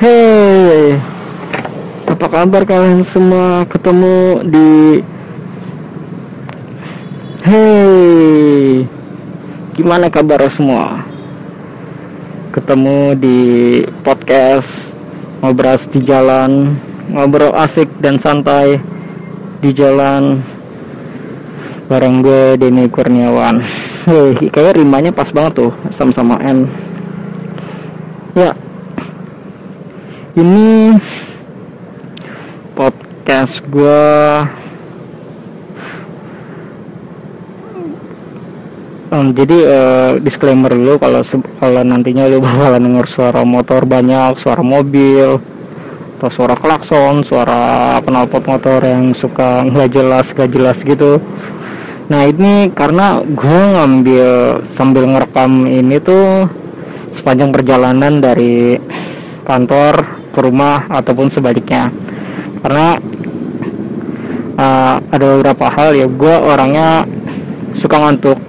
Hey, apa kabar kalian semua? Ketemu di Hey, gimana kabar semua? Ketemu di podcast ngobrol di jalan, ngobrol asik dan santai di jalan bareng gue Denny Kurniawan. Hei, kayak rimanya pas banget tuh sama-sama N. Ya, ini podcast gue um, jadi uh, disclaimer dulu kalau kalau nantinya lu bakalan denger suara motor banyak suara mobil atau suara klakson suara knalpot motor yang suka nggak jelas nggak jelas gitu. Nah ini karena gue ngambil sambil ngerekam ini tuh sepanjang perjalanan dari kantor ke rumah ataupun sebaliknya. Karena uh, ada beberapa hal ya gue orangnya suka ngantuk.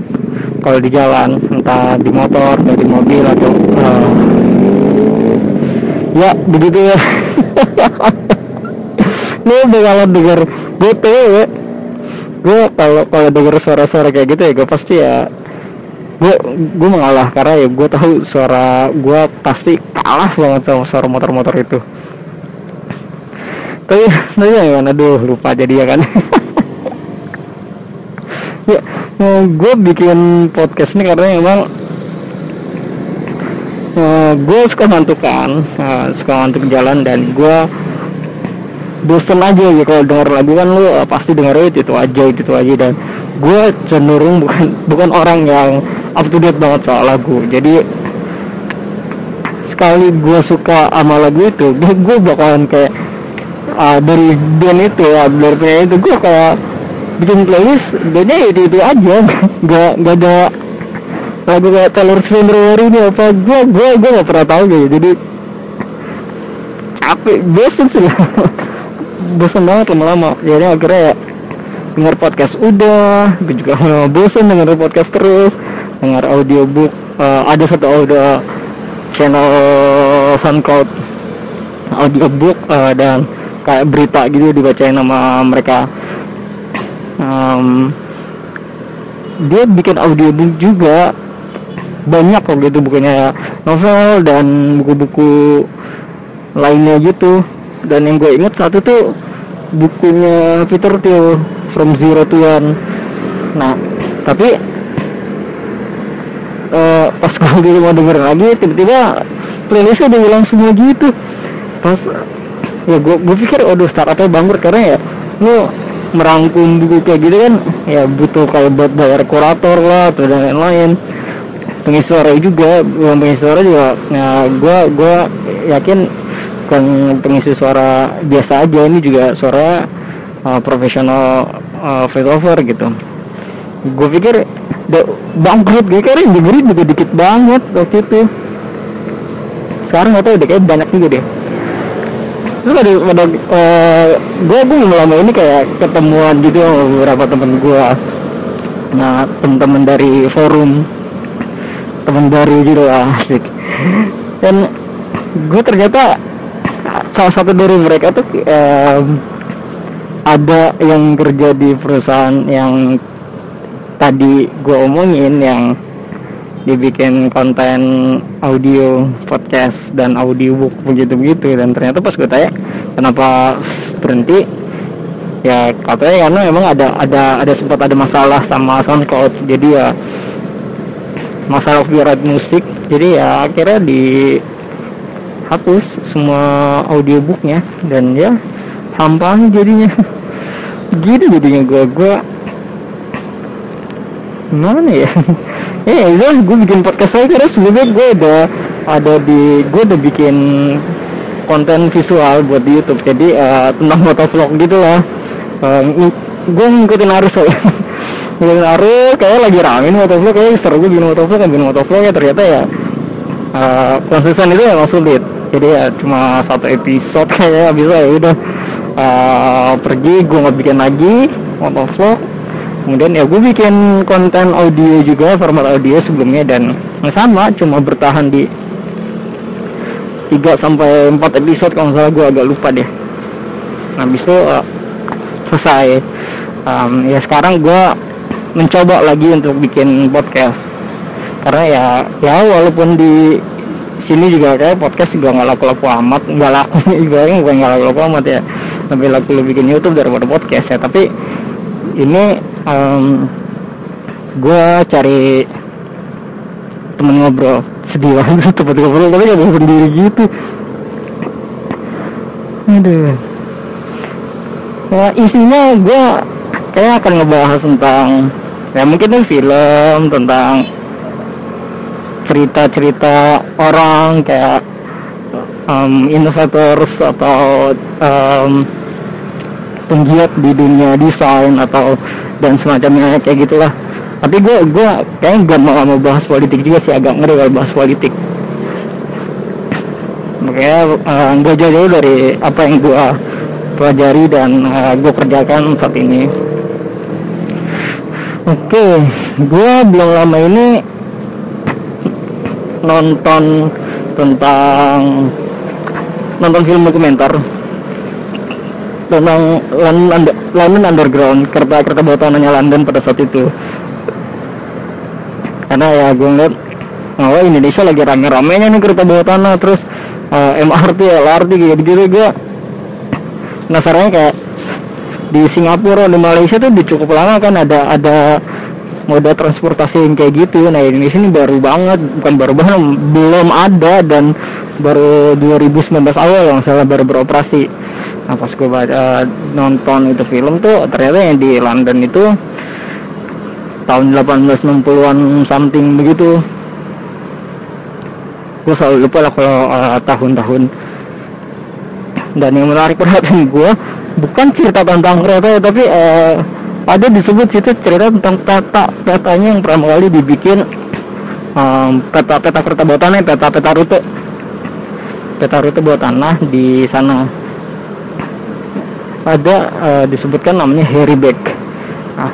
Kalau di jalan entah di motor atau di mobil atau uh, ya begitu ya. Ini bakalan denger gue tuh gue kalau kalau denger suara-suara kayak gitu ya gue pasti ya gue gue mengalah karena ya gue tahu suara gue pasti kalah banget sama suara motor-motor itu. Tapi tapi ya aduh lupa jadi ya kan. Ya nah, gue bikin podcast ini karena emang uh, gue suka ngantuk kan. Uh, suka ngantuk jalan dan gue bosen aja ya kalau denger lagu kan lu uh, pasti denger itu, aja itu aja. Dan gue cenderung bukan bukan orang yang up to date banget soal lagu. Jadi sekali gue suka sama lagu itu gue bakalan kayak uh, dari band itu ya dari band itu gue kayak bikin playlist bandnya itu itu aja. Gak gak ada lagu kayak Taylor Swift ini apa gue gue gue gak pernah tahu gitu. Jadi capek bosen sih. Bosen banget lama-lama. Jadi akhirnya ya denger podcast udah gue juga bosen denger podcast terus dengar audiobook uh, ada satu audio channel SoundCloud audiobook uh, dan kayak berita gitu dibacain sama mereka. Um, dia bikin audiobook juga banyak kok gitu bukannya novel dan buku-buku lainnya gitu. Dan yang gue inget satu tuh bukunya Peter Thiel From Zero to One. Nah tapi pas gue gitu mau denger lagi tiba-tiba playlistnya udah hilang semua gitu. Pas ya gue gue pikir waduh startupnya bangkrut karena ya lu merangkum buku kayak gitu kan ya butuh kayak buat bayar kurator lah atau dan lain-lain. Pengisi suara juga bukan pengisi suara juga. Ya gue gue yakin bukan pengisi suara biasa aja ini juga suara uh, profesional uh, voice over gitu. Gue pikir bangkrut gue kira yang dengerin juga dikit banget waktu itu. Sekarang nggak tahu deh kayak banyak juga deh. Terus ada pada uh, gue gue lama ini kayak ketemuan gitu sama beberapa temen gue nah temen-temen dari forum. Temen baru gitu lah asik. Dan gue ternyata salah satu dari mereka tuh um, ada yang kerja di perusahaan yang tadi gue omongin yang dibikin konten audio podcast dan audiobook begitu begitu dan ternyata pas gue tanya kenapa berhenti? Ya katanya karena memang ada ada ada sempat ada masalah sama SoundCloud. Jadi ya masalah copyright musik. Jadi ya akhirnya dihapus semua audiobooknya. Dan ya hampa jadinya. Gitu jadinya gue gue mana ya? Ya udah gue bikin podcast lagi karena sebelumnya gue udah ada di gue udah bikin konten visual buat di YouTube jadi uh, tentang motovlog gitu lah uh, gue ngikutin arus ya ngikutin arus kayak lagi rame motovlog kayak seru gue bikin motovlog bikin motovlog ya ternyata ya uh, konsisten itu emang sulit. Jadi ya cuma satu episode kayak bisa ya udah. Uh, pergi gue nggak bikin lagi motovlog kemudian ya gue bikin konten audio juga format audio sebelumnya dan sama cuma bertahan di 3 sampai 4 episode kalau salah gue agak lupa deh. Nah habis itu uh, selesai. Um, ya sekarang gue mencoba lagi untuk bikin podcast. Karena ya ya walaupun di sini juga kayak podcast juga nggak laku-laku amat nggak laku ibaratnya bukan nggak laku-laku amat ya. Lebih laku lebih bikin YouTube daripada podcast ya. Tapi ini um, gue cari temen ngobrol. Sedih banget tempat ngobrol tapi gak sendiri gitu. Aduh. Ya isinya gue kayak akan ngebahas tentang ya mungkin itu film tentang cerita-cerita orang kayak um, innovators atau um, penggiat di dunia desain atau dan semacamnya kayak gitulah. Tapi gue gue kayaknya gak mau mau bahas politik juga sih agak ngeri kalau bahas politik. Makanya uh, gak jauh-jauh dari apa yang gue pelajari dan uh, gue kerjakan saat ini. Oke gue belum lama ini nonton tentang nonton film dokumenter tentang London, Underground kereta kereta bawah tanahnya London pada saat itu. Karena ya gue ngeliat oh Indonesia lagi rame-ramenya nih kereta bawah tanah terus uh, eh, MRT LRT gitu gitu gue penasarannya kayak di Singapura di Malaysia tuh di cukup lama kan ada ada moda transportasi yang kayak gitu. Nah Indonesia ini baru banget bukan baru banget belum ada dan baru 2019 awal yang salah baru beroperasi nah pas gue baca nonton itu film tuh ternyata yang di London itu tahun 1860-an something begitu. Gue selalu lupa lah kalau uh, tahun-tahun. Dan yang menarik perhatian gue bukan cerita tentang kereta tapi uh, ada disebut situ cerita tentang peta petanya yang pertama kali dibikin um, peta peta kereta bawah tanah peta peta rute. Peta rute bawah tanah di sana ada uh, disebutkan namanya Harry Beck. Nah,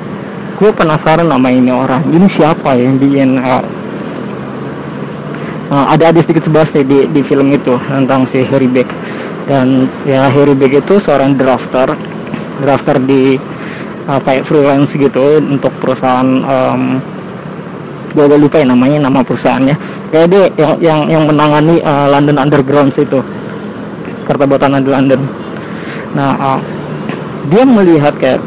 gue penasaran nama ini orang. Ini siapa ya di uh, uh, ada ada sedikit sebahas di di film itu tentang si Harry Beck. Dan ya Harry Beck itu seorang drafter drafter di uh, kayak freelance gitu untuk perusahaan um, gue udah lupa ya namanya nama perusahaannya. Kayak dia yang yang yang menangani uh, London Underground itu. Di London. Nah uh, dia melihat kayak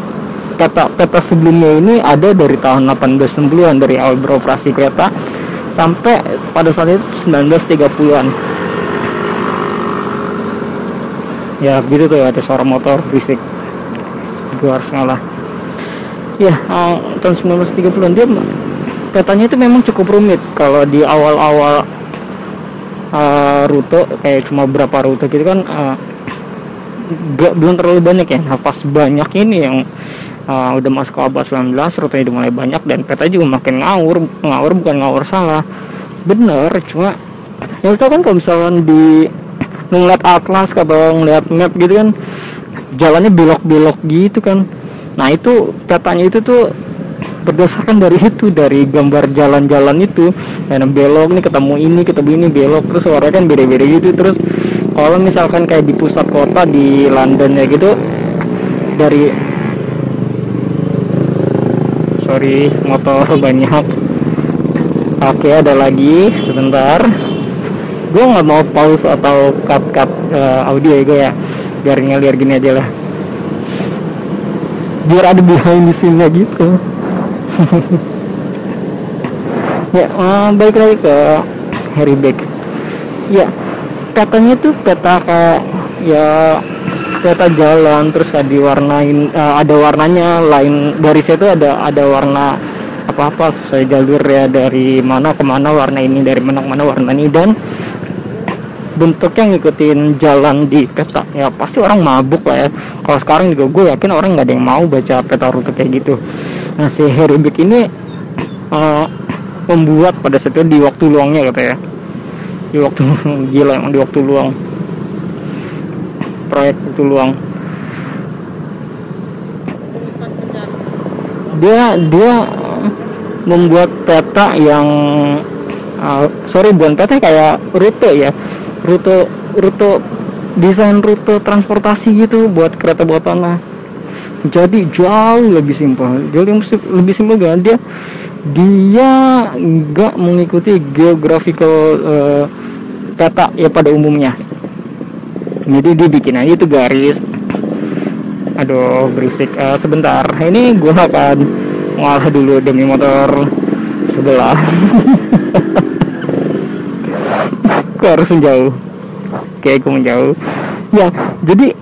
peta-peta sebelumnya ini ada dari tahun 1860-an dari awal beroperasi kereta sampai pada saat itu 1930-an ya gitu tuh ada suara motor berisik. Harus ngalah ya uh, tahun 1930-an dia petanya itu memang cukup rumit. Kalau di awal-awal uh, rute kayak cuma berapa rute gitu kan uh, gak, belum terlalu banyak ya. Pas banyak ini yang uh, udah masuk ke abad 19 rutenya udah mulai banyak dan peta juga makin ngawur. Ngawur bukan ngawur salah. Bener cuma ya tau kan kalau misalkan di ngeliat atlas atau ngeliat map gitu kan jalannya belok-belok gitu kan. Nah itu petanya itu tuh berdasarkan dari itu dari gambar jalan-jalan itu. Dan belok nih ketemu ini ketemu ini belok terus suaranya kan beda-beda gitu. Terus kalau misalkan kayak di pusat kota di London ya gitu dari sorry motor banyak. Oke ada lagi sebentar. Gue nggak mau pause atau cut cut uh, audio ya gue ya. Biar ngelir gini aja lah. Biar ada behind di sini gitu. Ya uh, balik lagi ke Harry Beck. Ya katanya tuh peta kayak ya peta jalan terus kan diwarnain uh, ada warnanya lain dari situ ada ada warna apa apa sesuai jalur ya dari mana ke mana warna ini dari mana ke mana warna ini dan bentuknya ngikutin jalan di peta. Ya pasti orang mabuk lah ya. Kalau sekarang juga gue yakin orang nggak ada yang mau baca peta rute kayak gitu. Nah si Heribik ini uh, membuat pada saat itu di waktu luangnya kata ya di waktu gila emang di waktu luang. Proyek itu luang. Dia dia membuat peta yang uh, sorry bukan peta kayak rute ya. Rute rute desain rute transportasi gitu buat kereta bawah tanah jadi jauh lebih simpel. Jauh lebih, sim- lebih simpel kan? Dia dia nggak mengikuti geographical eh, peta ya pada umumnya. Jadi dia bikin aja itu garis. Aduh berisik. Eh, sebentar. Ini gua akan ngalah dulu demi motor sebelah. Gua harus menjauh. Oke gua menjauh. Ya jadi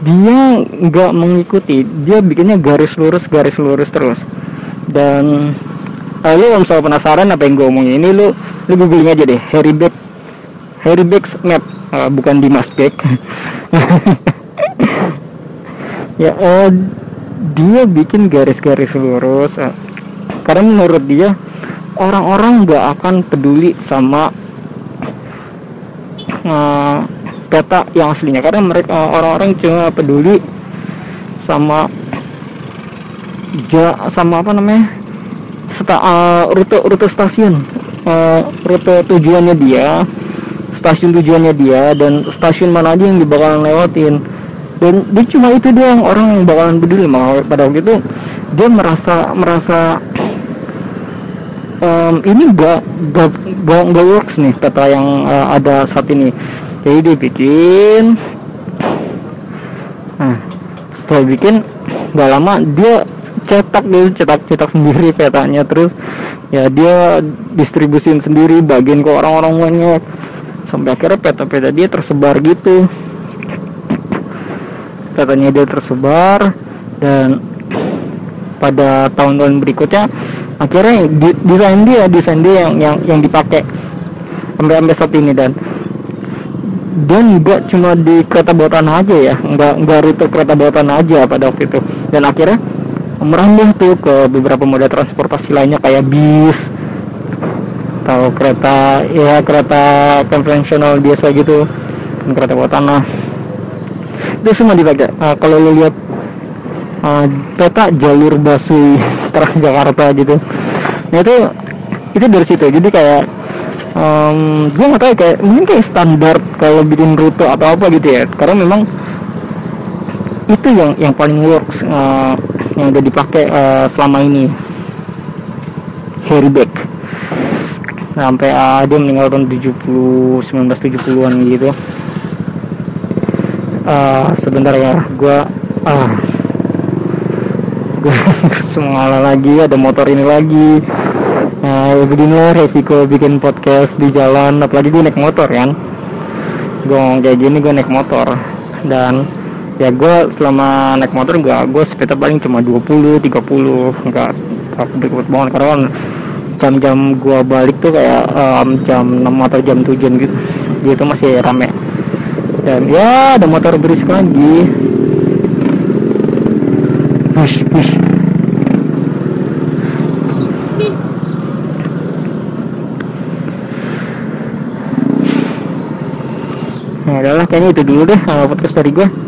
dia nggak mengikuti. Dia bikinnya garis lurus garis lurus terus dan eh, lu kalau misalnya penasaran apa yang gue omongin ini lu lu googling aja deh Harry Beck Harry Beck's map Eh, bukan Dimas Beck. Ya eh, dia bikin garis-garis lurus eh, karena menurut dia orang-orang nggak akan peduli sama eh, peta yang aslinya. Karena mereka orang-orang cuma peduli sama ja, sama apa namanya Seta, eh, rute rute stasiun. Eh, rute tujuannya dia stasiun tujuannya dia dan stasiun mana aja yang bakalan lewatin. Dan dia cuma itu doang orang yang bakalan peduli. Maka pada waktu itu dia merasa merasa em, ini gak gak, gak, gak works nih peta yang eh, ada saat ini. Jadi dia bikin nah setelah bikin gak lama dia cetak dia cetak cetak sendiri petanya. Terus ya dia distribusin sendiri bagian ke orang-orang banyak. Sampai akhirnya peta-peta dia tersebar gitu. Petanya dia tersebar dan pada tahun-tahun berikutnya akhirnya desain dia desain dia yang yang yang dipakai. Sampai sampai saat ini dan dan nggak cuma di kereta bawah tanah aja ya. Nggak nggak rute kereta bawah tanah aja pada waktu itu. Dan akhirnya merambah tuh ke beberapa moda transportasi lainnya kayak bis atau kereta ya kereta konvensional biasa gitu dan kereta bawah tanah. Itu semua dipakai. Eh, kalau lo lihat eh, peta jalur busway Transjakarta gitu. Nah itu itu dari situ. Jadi kayak em, gue nggak tahu kayak mungkin kayak standar kalau bikin rute atau apa gitu ya. Karena memang itu yang yang paling works eh, yang udah dipakai eh, selama ini. Harry Beck. Sampai ah, dia meninggal tahun 70 1970-an gitu. Ah, sebentar ya gua ah. Gua semangat lagi ada motor ini lagi. Nah ya beginilah resiko bikin podcast di jalan apalagi gue naik motor kan. Gue kayak gini gue naik motor. Dan ya gue selama naik motor gak gue sepeda paling cuma 20 30 enggak kebet banget. Karena kan jam-jam gua balik tuh kayak em, jam 6 atau jam 7 gitu gitu masih rame. Dan ya ada motor berisik lagi. Push push. Nah, udahlah kayaknya itu dulu deh uh, podcast dari gue